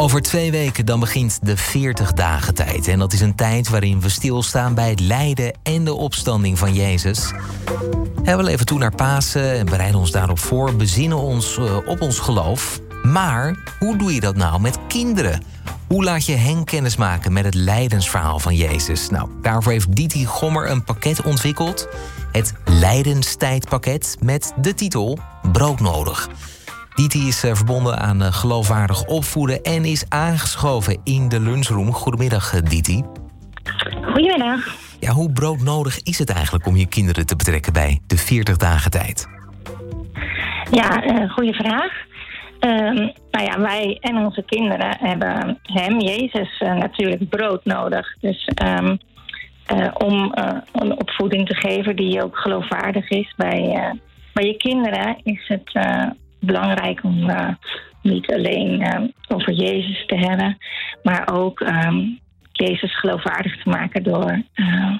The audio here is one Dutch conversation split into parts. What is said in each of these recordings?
Over twee weken dan begint de 40 dagen tijd. En dat is een tijd waarin we stilstaan bij het lijden en de opstanding van Jezus. we leven toe naar Pasen en bereiden ons daarop voor, bezinnen ons uh, op ons geloof. Maar hoe doe je dat nou met kinderen? Hoe laat je hen kennismaken met het lijdensverhaal van Jezus? Nou, daarvoor heeft Diti Gommer een pakket ontwikkeld. Het Lijdenstijdpakket met de titel Broodnodig. Diti is eh, verbonden aan eh, geloofwaardig opvoeden en is aangeschoven in de lunchroom. Goedemiddag, eh, Diti. Goedemiddag. Ja, hoe broodnodig is het eigenlijk om je kinderen te betrekken bij de 40 dagen tijd? Ja, uh, goede vraag. Uh, nou ja, wij en onze kinderen hebben hem, Jezus, natuurlijk brood nodig. Dus um, om een opvoeding te geven die ook geloofwaardig is bij, bij je kinderen, is het belangrijk om uh, niet alleen uh, over Jezus te hebben, maar ook um, Jezus geloofwaardig te maken door uh,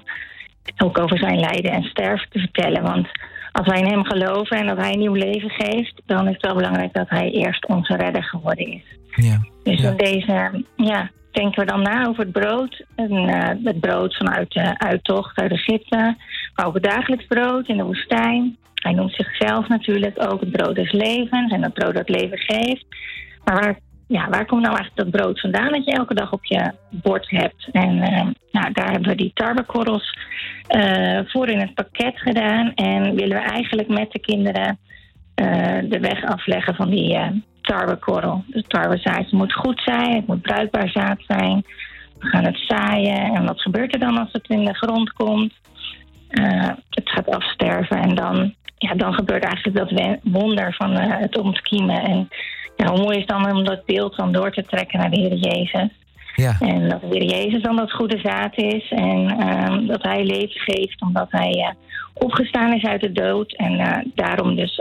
ook over zijn lijden en sterven te vertellen. Want als wij in hem geloven en dat hij een nieuw leven geeft, dan is het wel belangrijk dat hij eerst onze redder geworden is. Ja. Dus in deze, ja, denken we dan na over het brood. En, het brood vanuit de uittocht uit Egypte, maar ook het dagelijks brood in de woestijn. Hij noemt zichzelf natuurlijk ook het brood des levens en het brood dat leven geeft. Maar waar, ja, waar komt nou eigenlijk dat brood vandaan dat je elke dag op je bord hebt? En uh, nou, daar hebben we die tarwekorrels uh, voor in het pakket gedaan. En willen we eigenlijk met de kinderen uh, de weg afleggen van die tarwekorrel. De tarwezaadje moet goed zijn, het moet bruikbaar zaad zijn. We gaan het zaaien en wat gebeurt er dan als het in de grond komt? het gaat afsterven en dan ja, dan gebeurt eigenlijk dat wonder van uh, het ontkiemen. En ja, hoe mooi is dan om dat beeld dan door te trekken naar de Heer Jezus. Ja. En dat de Heer Jezus dan dat goede zaad is. En uh, dat hij leven geeft omdat hij uh, opgestaan is uit de dood. En uh, daarom dus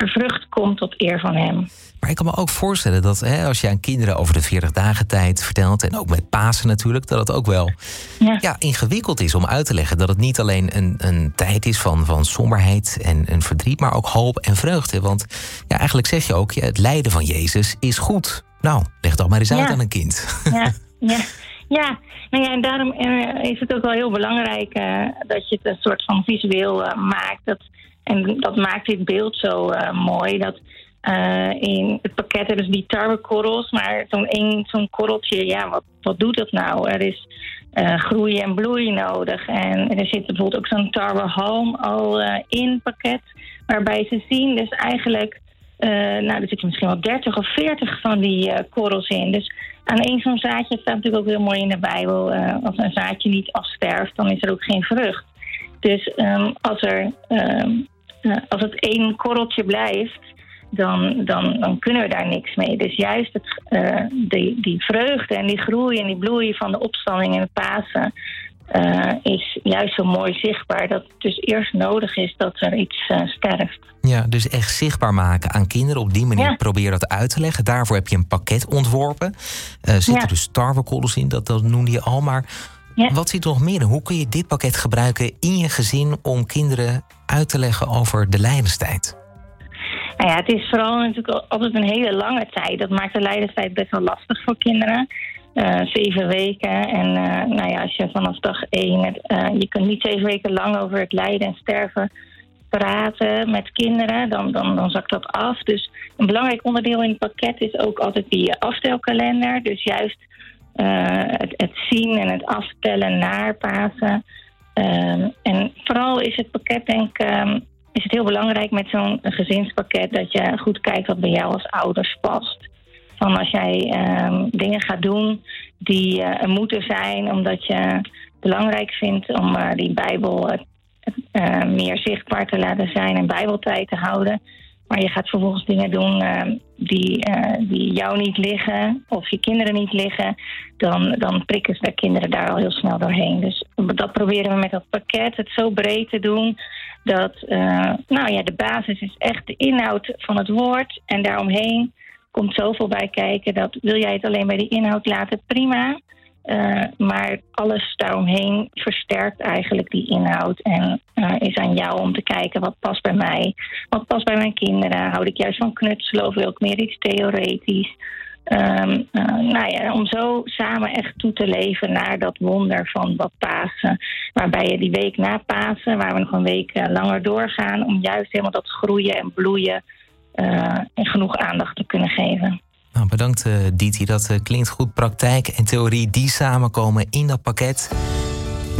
er vrucht komt tot eer van hem. Maar ik kan me ook voorstellen dat hè, als je aan kinderen over de 40 dagen tijd vertelt, en ook met Pasen natuurlijk, dat het ook wel ja. ja. ingewikkeld is om uit te leggen dat het niet alleen een, een tijd is van, van somberheid en, en verdriet, maar ook hoop en vreugde. Want ja, eigenlijk zeg je ook, ja, het lijden van Jezus is goed. Nou, leg dat maar eens uit aan een kind. Ja, ja. Ja, nou ja, en daarom eh, is het ook wel heel belangrijk uh, dat je het een soort van visueel uh, maakt. Dat, en dat maakt dit beeld zo mooi. Dat uh, in het pakket hebben ze die tarwekorrels, maar zo'n zo'n korreltje, ja, wat, wat doet dat nou? Er is uh, groei en bloei nodig. En er zit bijvoorbeeld ook zo'n tarwehalm al in het pakket, waarbij ze zien dus eigenlijk, nou, er zitten misschien wel 30 of 40 van die korrels in. Dus aan één zo'n zaadje staat natuurlijk ook heel mooi in de Bijbel, als een zaadje niet afsterft, dan is er ook geen vrucht. Dus um, als er um, als het één korreltje blijft, dan, dan, dan kunnen we daar niks mee. Dus juist het, uh, die, die vreugde en die groei en die bloei van de opstanding en de Pasen... Uh, is juist zo mooi zichtbaar dat het dus eerst nodig is dat er iets uh, sterft. Ja, dus echt zichtbaar maken aan kinderen. Op die manier ja. probeer dat uit te leggen. Daarvoor heb je een pakket ontworpen. Uh, zitten ja. dus tarwekorrels in, dat, dat noemde je al. Maar ja. wat zit er nog meer in? Hoe kun je dit pakket gebruiken in je gezin... om kinderen uit te leggen over de lijdenstijd? Nou ja, het is vooral natuurlijk altijd een hele lange tijd. Dat maakt de leiderstijd best wel lastig voor kinderen. Uh, zeven weken. En uh, nou ja, als je vanaf dag één... Uh, je kunt niet zeven weken lang over het lijden en sterven praten met kinderen. Dan, dan, dan zakt dat af. Dus een belangrijk onderdeel in het pakket is ook altijd die aftelkalender. Dus juist het, het, zien en het aftellen naar Pasen. Ehm, en vooral is het pakket denk ik... Um, is het heel belangrijk met zo'n gezinspakket dat je goed kijkt wat bij jou als ouders past. Van als jij um, dingen gaat doen die uh, er moeten zijn, omdat je belangrijk vindt om uh, die Bijbel meer zichtbaar te laten zijn en Bijbeltijd te houden. Maar je gaat vervolgens dingen doen die, die jou niet liggen of je kinderen niet liggen. Dan, dan prikken de kinderen daar al heel snel doorheen. Dus dat proberen we met dat pakket, het zo breed te doen dat uh, nou ja, de basis is echt de inhoud van het woord. En daaromheen komt zoveel bij kijken dat wil jij het alleen bij de inhoud laten, prima. Uh, maar alles daaromheen versterkt eigenlijk die inhoud. En uh, is aan jou om te kijken wat past bij mij. Wat past bij mijn kinderen? Houd ik juist van knutselen of wil ik meer iets theoretisch? Um, nou ja, om zo samen echt toe te leven naar dat wonder van wat Pasen. Waarbij je die week na Pasen, waar we nog een week langer doorgaan, om juist helemaal dat groeien en bloeien en genoeg aandacht te kunnen geven. Nou, bedankt uh, Diti, dat klinkt goed. Praktijk en theorie die samenkomen in dat pakket.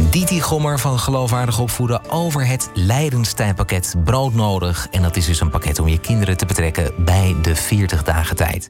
Diti Gommer van Geloofwaardig Opvoeden over het Leidenstijdpakket Broodnodig. En dat is dus een pakket om je kinderen te betrekken bij de 40 dagen tijd.